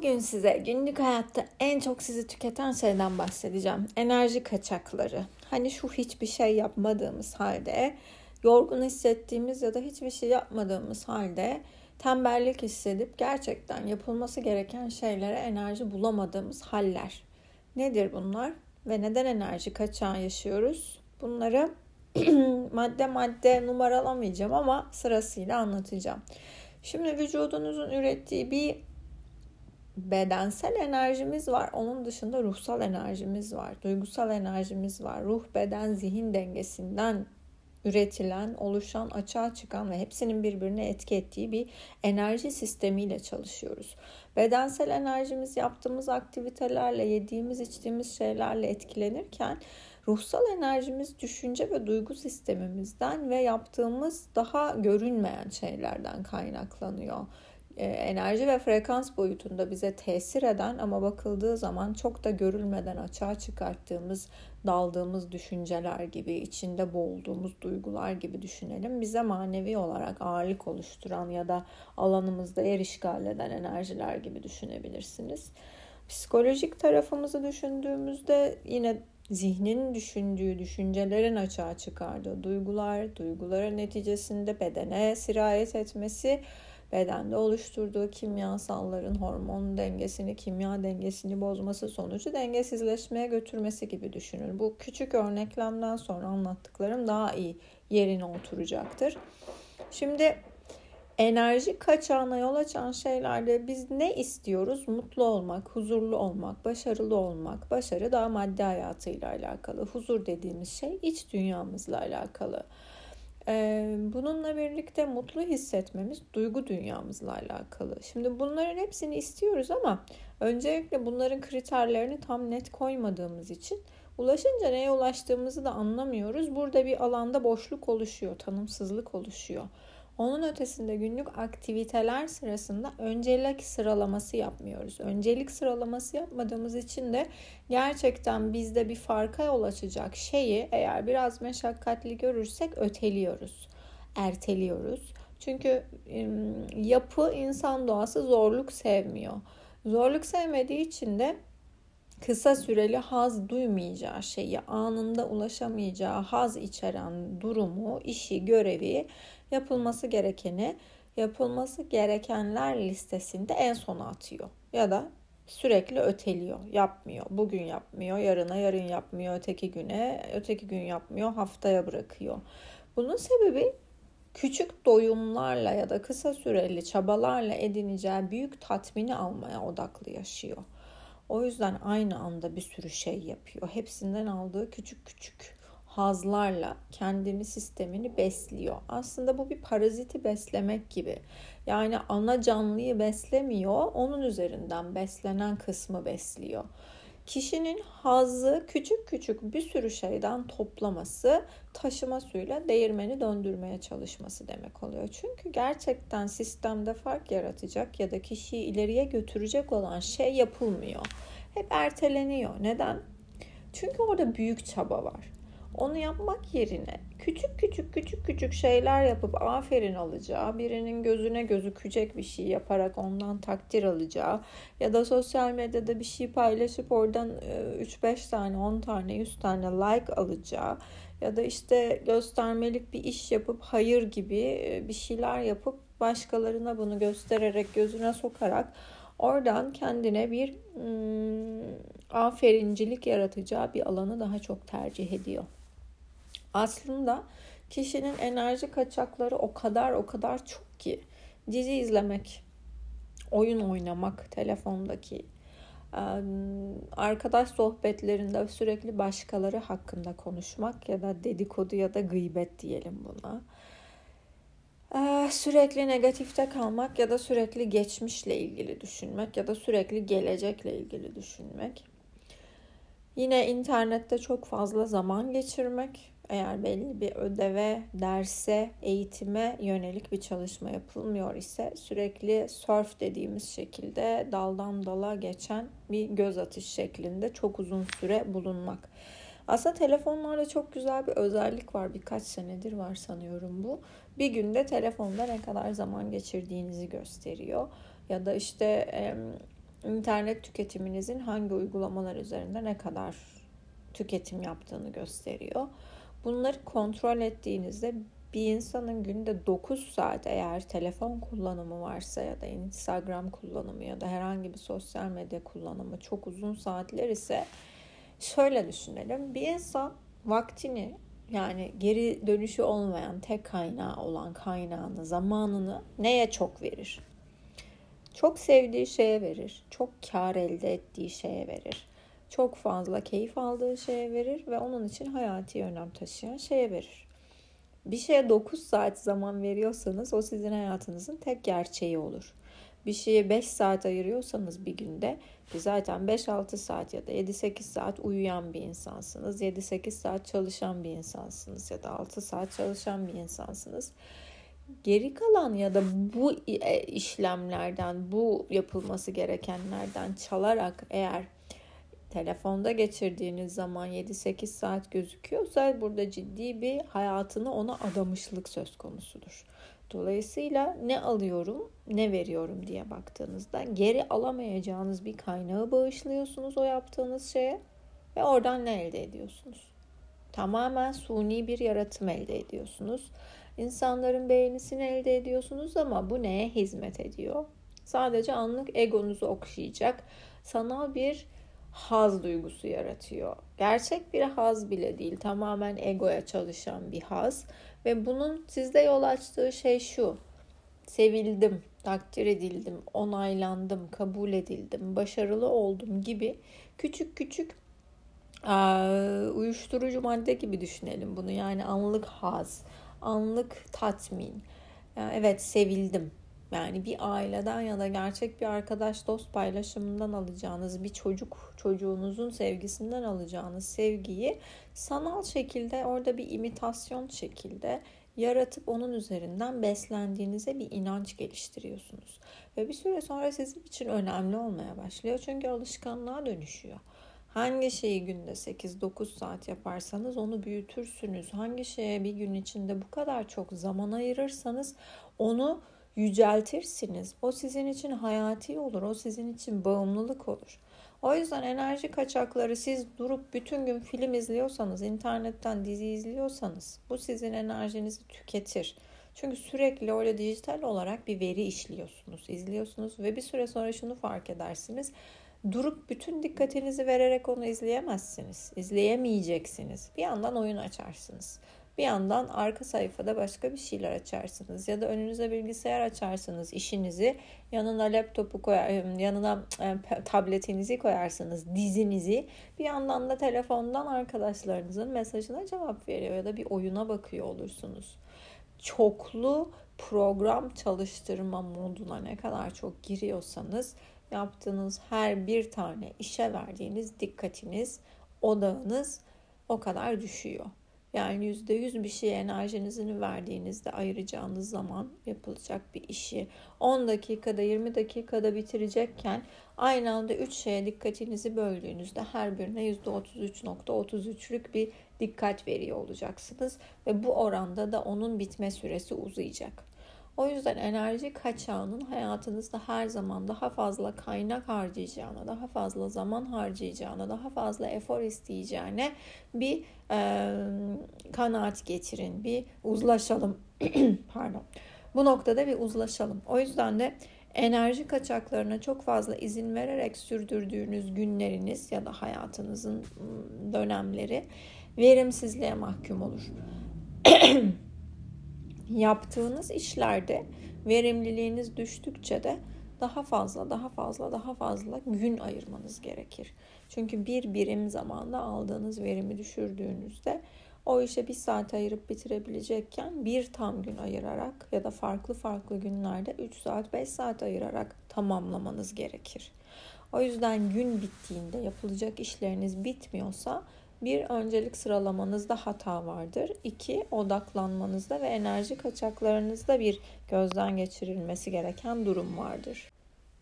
Bugün size günlük hayatta en çok sizi tüketen şeyden bahsedeceğim. Enerji kaçakları. Hani şu hiçbir şey yapmadığımız halde, yorgun hissettiğimiz ya da hiçbir şey yapmadığımız halde tembellik hissedip gerçekten yapılması gereken şeylere enerji bulamadığımız haller. Nedir bunlar ve neden enerji kaçağı yaşıyoruz? Bunları madde madde numaralamayacağım ama sırasıyla anlatacağım. Şimdi vücudunuzun ürettiği bir bedensel enerjimiz var. Onun dışında ruhsal enerjimiz var. Duygusal enerjimiz var. Ruh, beden, zihin dengesinden üretilen, oluşan, açığa çıkan ve hepsinin birbirine etki ettiği bir enerji sistemiyle çalışıyoruz. Bedensel enerjimiz yaptığımız aktivitelerle, yediğimiz, içtiğimiz şeylerle etkilenirken ruhsal enerjimiz düşünce ve duygu sistemimizden ve yaptığımız daha görünmeyen şeylerden kaynaklanıyor. E, enerji ve frekans boyutunda bize tesir eden ama bakıldığı zaman çok da görülmeden açığa çıkarttığımız, daldığımız düşünceler gibi, içinde boğulduğumuz duygular gibi düşünelim. Bize manevi olarak ağırlık oluşturan ya da alanımızda yer işgal eden enerjiler gibi düşünebilirsiniz. Psikolojik tarafımızı düşündüğümüzde yine zihnin düşündüğü, düşüncelerin açığa çıkardığı duygular, duyguların neticesinde bedene sirayet etmesi bedende oluşturduğu kimyasalların hormon dengesini, kimya dengesini bozması sonucu dengesizleşmeye götürmesi gibi düşünün. Bu küçük örneklemden sonra anlattıklarım daha iyi yerine oturacaktır. Şimdi enerji kaçağına yol açan şeylerde biz ne istiyoruz? Mutlu olmak, huzurlu olmak, başarılı olmak. Başarı daha maddi hayatıyla alakalı. Huzur dediğimiz şey iç dünyamızla alakalı. Bununla birlikte mutlu hissetmemiz duygu dünyamızla alakalı. Şimdi bunların hepsini istiyoruz ama öncelikle bunların kriterlerini tam net koymadığımız için ulaşınca neye ulaştığımızı da anlamıyoruz. Burada bir alanda boşluk oluşuyor, tanımsızlık oluşuyor. Onun ötesinde günlük aktiviteler sırasında öncelik sıralaması yapmıyoruz. Öncelik sıralaması yapmadığımız için de gerçekten bizde bir farka yol açacak şeyi eğer biraz meşakkatli görürsek öteliyoruz, erteliyoruz. Çünkü yapı insan doğası zorluk sevmiyor. Zorluk sevmediği için de kısa süreli haz duymayacağı şeyi, anında ulaşamayacağı haz içeren durumu, işi, görevi yapılması gerekeni yapılması gerekenler listesinde en sona atıyor. Ya da sürekli öteliyor, yapmıyor. Bugün yapmıyor, yarına, yarın yapmıyor, öteki güne, öteki gün yapmıyor, haftaya bırakıyor. Bunun sebebi küçük doyumlarla ya da kısa süreli çabalarla edineceği büyük tatmini almaya odaklı yaşıyor. O yüzden aynı anda bir sürü şey yapıyor. Hepsinden aldığı küçük küçük hazlarla kendini sistemini besliyor. Aslında bu bir paraziti beslemek gibi. Yani ana canlıyı beslemiyor, onun üzerinden beslenen kısmı besliyor. Kişinin hazzı küçük küçük bir sürü şeyden toplaması, taşıma suyla değirmeni döndürmeye çalışması demek oluyor. Çünkü gerçekten sistemde fark yaratacak ya da kişiyi ileriye götürecek olan şey yapılmıyor. Hep erteleniyor. Neden? Çünkü orada büyük çaba var. Onu yapmak yerine küçük küçük küçük küçük şeyler yapıp aferin alacağı, birinin gözüne gözükecek bir şey yaparak ondan takdir alacağı ya da sosyal medyada bir şey paylaşıp oradan 3-5 e, tane, 10 tane, 100 tane like alacağı ya da işte göstermelik bir iş yapıp hayır gibi e, bir şeyler yapıp başkalarına bunu göstererek gözüne sokarak oradan kendine bir hmm, aferincilik yaratacağı bir alanı daha çok tercih ediyor. Aslında kişinin enerji kaçakları o kadar o kadar çok ki dizi izlemek, oyun oynamak, telefondaki arkadaş sohbetlerinde sürekli başkaları hakkında konuşmak ya da dedikodu ya da gıybet diyelim buna. Sürekli negatifte kalmak ya da sürekli geçmişle ilgili düşünmek ya da sürekli gelecekle ilgili düşünmek. Yine internette çok fazla zaman geçirmek, eğer belli bir ödeve, derse, eğitime yönelik bir çalışma yapılmıyor ise sürekli surf dediğimiz şekilde daldan dala geçen bir göz atış şeklinde çok uzun süre bulunmak. Aslında telefonlarda çok güzel bir özellik var. Birkaç senedir var sanıyorum bu. Bir günde telefonda ne kadar zaman geçirdiğinizi gösteriyor. Ya da işte internet tüketiminizin hangi uygulamalar üzerinde ne kadar tüketim yaptığını gösteriyor. Bunları kontrol ettiğinizde bir insanın günde 9 saat eğer telefon kullanımı varsa ya da Instagram kullanımı ya da herhangi bir sosyal medya kullanımı çok uzun saatler ise şöyle düşünelim. Bir insan vaktini yani geri dönüşü olmayan tek kaynağı olan kaynağını, zamanını neye çok verir? Çok sevdiği şeye verir. Çok kar elde ettiği şeye verir. Çok fazla keyif aldığı şeye verir ve onun için hayati önem taşıyan şeye verir. Bir şeye 9 saat zaman veriyorsanız o sizin hayatınızın tek gerçeği olur. Bir şeye 5 saat ayırıyorsanız bir günde ki zaten 5-6 saat ya da 7-8 saat uyuyan bir insansınız. 7-8 saat çalışan bir insansınız ya da 6 saat çalışan bir insansınız. Geri kalan ya da bu e, işlemlerden, bu yapılması gerekenlerden çalarak eğer telefonda geçirdiğiniz zaman 7-8 saat gözüküyorsa burada ciddi bir hayatını ona adamışlık söz konusudur. Dolayısıyla ne alıyorum, ne veriyorum diye baktığınızda geri alamayacağınız bir kaynağı bağışlıyorsunuz o yaptığınız şeye ve oradan ne elde ediyorsunuz? Tamamen suni bir yaratım elde ediyorsunuz. İnsanların beğenisini elde ediyorsunuz ama bu neye hizmet ediyor? Sadece anlık egonuzu okşayacak sanal bir haz duygusu yaratıyor. Gerçek bir haz bile değil, tamamen egoya çalışan bir haz ve bunun sizde yol açtığı şey şu. Sevildim, takdir edildim, onaylandım, kabul edildim, başarılı oldum gibi küçük küçük uyuşturucu madde gibi düşünelim bunu. Yani anlık haz, anlık tatmin. Evet sevildim. Yani bir aileden ya da gerçek bir arkadaş dost paylaşımından alacağınız bir çocuk çocuğunuzun sevgisinden alacağınız sevgiyi sanal şekilde orada bir imitasyon şekilde yaratıp onun üzerinden beslendiğinize bir inanç geliştiriyorsunuz. Ve bir süre sonra sizin için önemli olmaya başlıyor. Çünkü alışkanlığa dönüşüyor. Hangi şeyi günde 8-9 saat yaparsanız onu büyütürsünüz. Hangi şeye bir gün içinde bu kadar çok zaman ayırırsanız onu yüceltirsiniz. O sizin için hayati olur. O sizin için bağımlılık olur. O yüzden enerji kaçakları siz durup bütün gün film izliyorsanız, internetten dizi izliyorsanız bu sizin enerjinizi tüketir. Çünkü sürekli öyle dijital olarak bir veri işliyorsunuz, izliyorsunuz ve bir süre sonra şunu fark edersiniz. Durup bütün dikkatinizi vererek onu izleyemezsiniz. İzleyemeyeceksiniz. Bir yandan oyun açarsınız. Bir yandan arka sayfada başka bir şeyler açarsınız ya da önünüze bilgisayar açarsınız işinizi yanına laptopu koyar yanına tabletinizi koyarsınız dizinizi bir yandan da telefondan arkadaşlarınızın mesajına cevap veriyor ya da bir oyuna bakıyor olursunuz. Çoklu program çalıştırma moduna ne kadar çok giriyorsanız yaptığınız her bir tane işe verdiğiniz dikkatiniz, odağınız o kadar düşüyor. Yani yüzde yüz bir şeye enerjinizi verdiğinizde ayıracağınız zaman yapılacak bir işi 10 dakikada 20 dakikada bitirecekken aynı anda 3 şeye dikkatinizi böldüğünüzde her birine yüzde 33.33'lük bir dikkat veriyor olacaksınız. Ve bu oranda da onun bitme süresi uzayacak. O yüzden enerji kaçağının hayatınızda her zaman daha fazla kaynak harcayacağına, daha fazla zaman harcayacağına, daha fazla efor isteyeceğine bir e, kanaat getirin, bir uzlaşalım. Pardon. Bu noktada bir uzlaşalım. O yüzden de enerji kaçaklarına çok fazla izin vererek sürdürdüğünüz günleriniz ya da hayatınızın dönemleri verimsizliğe mahkum olur. yaptığınız işlerde verimliliğiniz düştükçe de daha fazla, daha fazla, daha fazla gün ayırmanız gerekir. Çünkü bir birim zamanda aldığınız verimi düşürdüğünüzde o işe bir saat ayırıp bitirebilecekken bir tam gün ayırarak ya da farklı farklı günlerde 3 saat 5 saat ayırarak tamamlamanız gerekir. O yüzden gün bittiğinde yapılacak işleriniz bitmiyorsa bir, öncelik sıralamanızda hata vardır. İki, odaklanmanızda ve enerji kaçaklarınızda bir gözden geçirilmesi gereken durum vardır.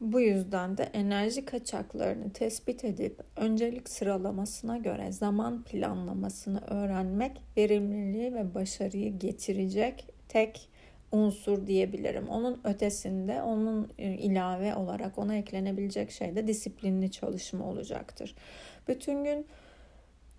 Bu yüzden de enerji kaçaklarını tespit edip öncelik sıralamasına göre zaman planlamasını öğrenmek verimliliği ve başarıyı getirecek tek unsur diyebilirim. Onun ötesinde onun e, ilave olarak ona eklenebilecek şey de disiplinli çalışma olacaktır. Bütün gün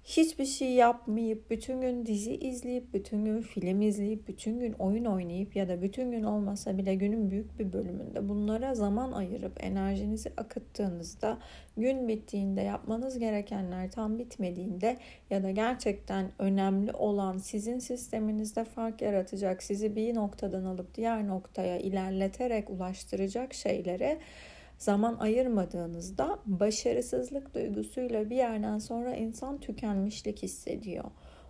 hiçbir şey yapmayıp, bütün gün dizi izleyip, bütün gün film izleyip, bütün gün oyun oynayıp ya da bütün gün olmasa bile günün büyük bir bölümünde bunlara zaman ayırıp enerjinizi akıttığınızda gün bittiğinde yapmanız gerekenler tam bitmediğinde ya da gerçekten önemli olan sizin sisteminizde fark yaratacak, sizi bir noktadan alıp diğer noktaya ilerleterek ulaştıracak şeylere zaman ayırmadığınızda başarısızlık duygusuyla bir yerden sonra insan tükenmişlik hissediyor.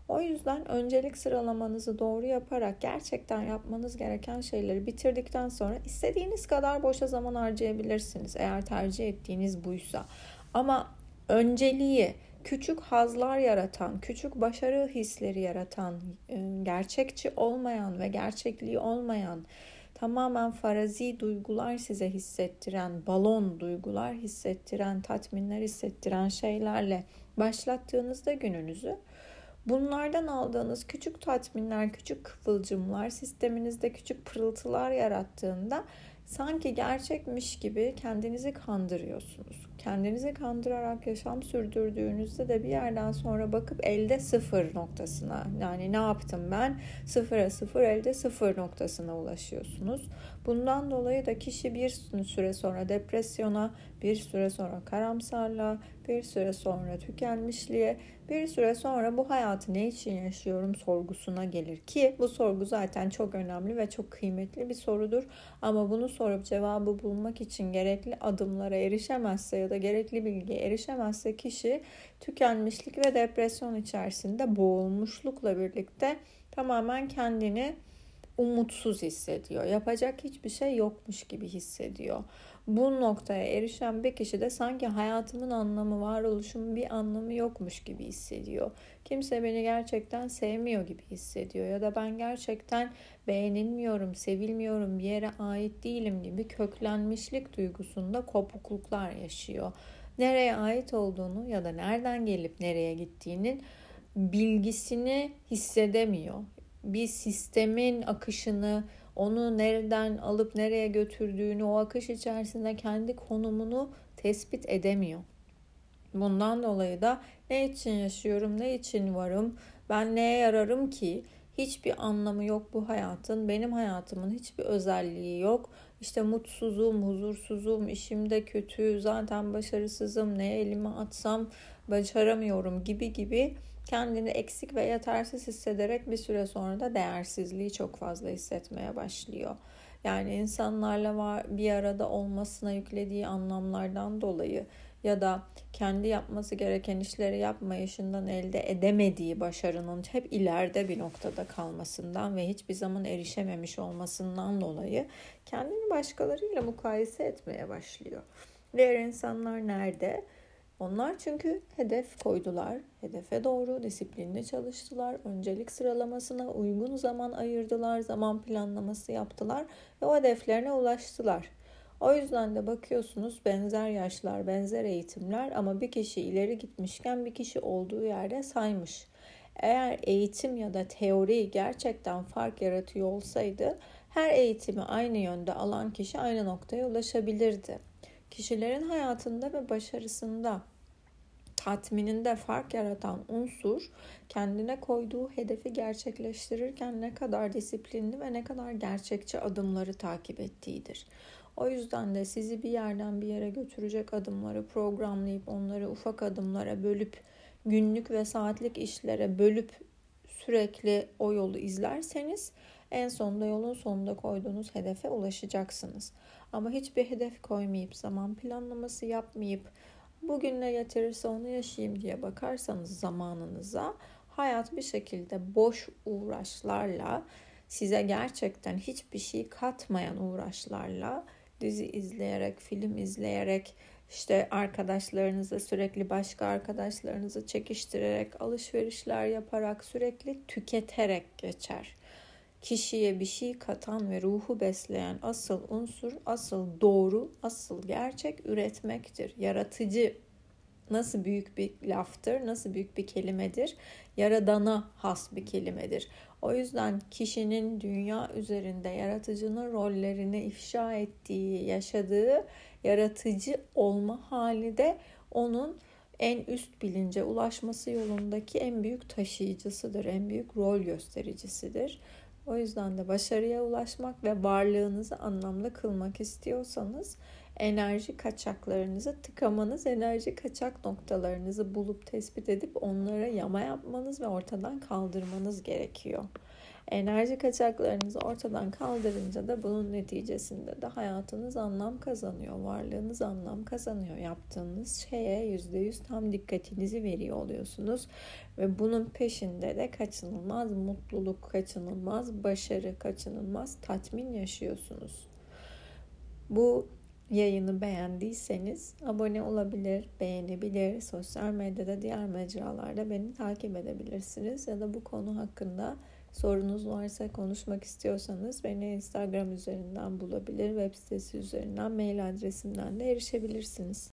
O yüzden öncelik sıralamanızı doğru yaparak gerçekten yapmanız gereken şeyleri bitirdikten sonra istediğiniz kadar boşa zaman harcayabilirsiniz eğer tercih ettiğiniz buysa. Ama önceliği küçük hazlar yaratan, küçük başarı hisleri yaratan, ıı, gerçekçi olmayan ve gerçekliği olmayan tamamen farazi duygular size hissettiren, balon duygular hissettiren, tatminler hissettiren şeylerle başlattığınızda gününüzü bunlardan aldığınız küçük tatminler, küçük kıvılcımlar sisteminizde küçük pırıltılar yarattığında sanki gerçekmiş gibi kendinizi kandırıyorsunuz. Kendinizi kandırarak yaşam sürdürdüğünüzde de bir yerden sonra bakıp elde sıfır noktasına yani ne yaptım ben sıfıra sıfır elde sıfır noktasına ulaşıyorsunuz. Bundan dolayı da kişi bir süre sonra depresyona, bir süre sonra karamsarlığa, bir süre sonra tükenmişliğe, bir süre sonra bu hayatı ne için yaşıyorum sorgusuna gelir ki bu sorgu zaten çok önemli ve çok kıymetli bir sorudur. Ama bunu sorup cevabı bulmak için gerekli adımlara erişemezse ya da gerekli bilgiye erişemezse kişi tükenmişlik ve depresyon içerisinde boğulmuşlukla birlikte tamamen kendini umutsuz hissediyor. Yapacak hiçbir şey yokmuş gibi hissediyor. Bu noktaya erişen bir kişi de sanki hayatımın anlamı, varoluşumun bir anlamı yokmuş gibi hissediyor. Kimse beni gerçekten sevmiyor gibi hissediyor ya da ben gerçekten beğenilmiyorum, sevilmiyorum, bir yere ait değilim gibi köklenmişlik duygusunda kopukluklar yaşıyor. Nereye ait olduğunu ya da nereden gelip nereye gittiğinin bilgisini hissedemiyor bir sistemin akışını, onu nereden alıp nereye götürdüğünü, o akış içerisinde kendi konumunu tespit edemiyor. Bundan dolayı da ne için yaşıyorum, ne için varım, ben neye yararım ki? Hiçbir anlamı yok bu hayatın. Benim hayatımın hiçbir özelliği yok. İşte mutsuzum, huzursuzum, işimde kötü, zaten başarısızım, ne elime atsam başaramıyorum gibi gibi kendini eksik ve yetersiz hissederek bir süre sonra da değersizliği çok fazla hissetmeye başlıyor. Yani insanlarla var, bir arada olmasına yüklediği anlamlardan dolayı ya da kendi yapması gereken işleri yapmayışından elde edemediği başarının hep ileride bir noktada kalmasından ve hiçbir zaman erişememiş olmasından dolayı kendini başkalarıyla mukayese etmeye başlıyor. Diğer insanlar nerede? Onlar çünkü hedef koydular. Hedefe doğru disiplinli çalıştılar. Öncelik sıralamasına uygun zaman ayırdılar. Zaman planlaması yaptılar ve o hedeflerine ulaştılar. O yüzden de bakıyorsunuz benzer yaşlar, benzer eğitimler ama bir kişi ileri gitmişken bir kişi olduğu yerde saymış. Eğer eğitim ya da teori gerçekten fark yaratıyor olsaydı her eğitimi aynı yönde alan kişi aynı noktaya ulaşabilirdi. Kişilerin hayatında ve başarısında tatmininde fark yaratan unsur kendine koyduğu hedefi gerçekleştirirken ne kadar disiplinli ve ne kadar gerçekçi adımları takip ettiğidir. O yüzden de sizi bir yerden bir yere götürecek adımları programlayıp onları ufak adımlara bölüp günlük ve saatlik işlere bölüp sürekli o yolu izlerseniz en sonunda yolun sonunda koyduğunuz hedefe ulaşacaksınız. Ama hiçbir hedef koymayıp zaman planlaması yapmayıp bugün ne getirirse onu yaşayayım diye bakarsanız zamanınıza hayat bir şekilde boş uğraşlarla size gerçekten hiçbir şey katmayan uğraşlarla dizi izleyerek, film izleyerek, işte arkadaşlarınızı sürekli başka arkadaşlarınızı çekiştirerek, alışverişler yaparak, sürekli tüketerek geçer. Kişiye bir şey katan ve ruhu besleyen asıl unsur, asıl doğru, asıl gerçek üretmektir. Yaratıcı nasıl büyük bir laftır, nasıl büyük bir kelimedir? Yaradana has bir kelimedir. O yüzden kişinin dünya üzerinde yaratıcının rollerini ifşa ettiği, yaşadığı yaratıcı olma hali de onun en üst bilince ulaşması yolundaki en büyük taşıyıcısıdır, en büyük rol göstericisidir. O yüzden de başarıya ulaşmak ve varlığınızı anlamlı kılmak istiyorsanız enerji kaçaklarınızı tıkamanız, enerji kaçak noktalarınızı bulup tespit edip onlara yama yapmanız ve ortadan kaldırmanız gerekiyor. Enerji kaçaklarınızı ortadan kaldırınca da bunun neticesinde de hayatınız anlam kazanıyor, varlığınız anlam kazanıyor. Yaptığınız şeye yüzde yüz tam dikkatinizi veriyor oluyorsunuz ve bunun peşinde de kaçınılmaz mutluluk, kaçınılmaz başarı, kaçınılmaz tatmin yaşıyorsunuz. Bu yayını beğendiyseniz abone olabilir, beğenebilir, sosyal medyada diğer mecralarda beni takip edebilirsiniz ya da bu konu hakkında sorunuz varsa konuşmak istiyorsanız beni Instagram üzerinden bulabilir, web sitesi üzerinden, mail adresimden de erişebilirsiniz.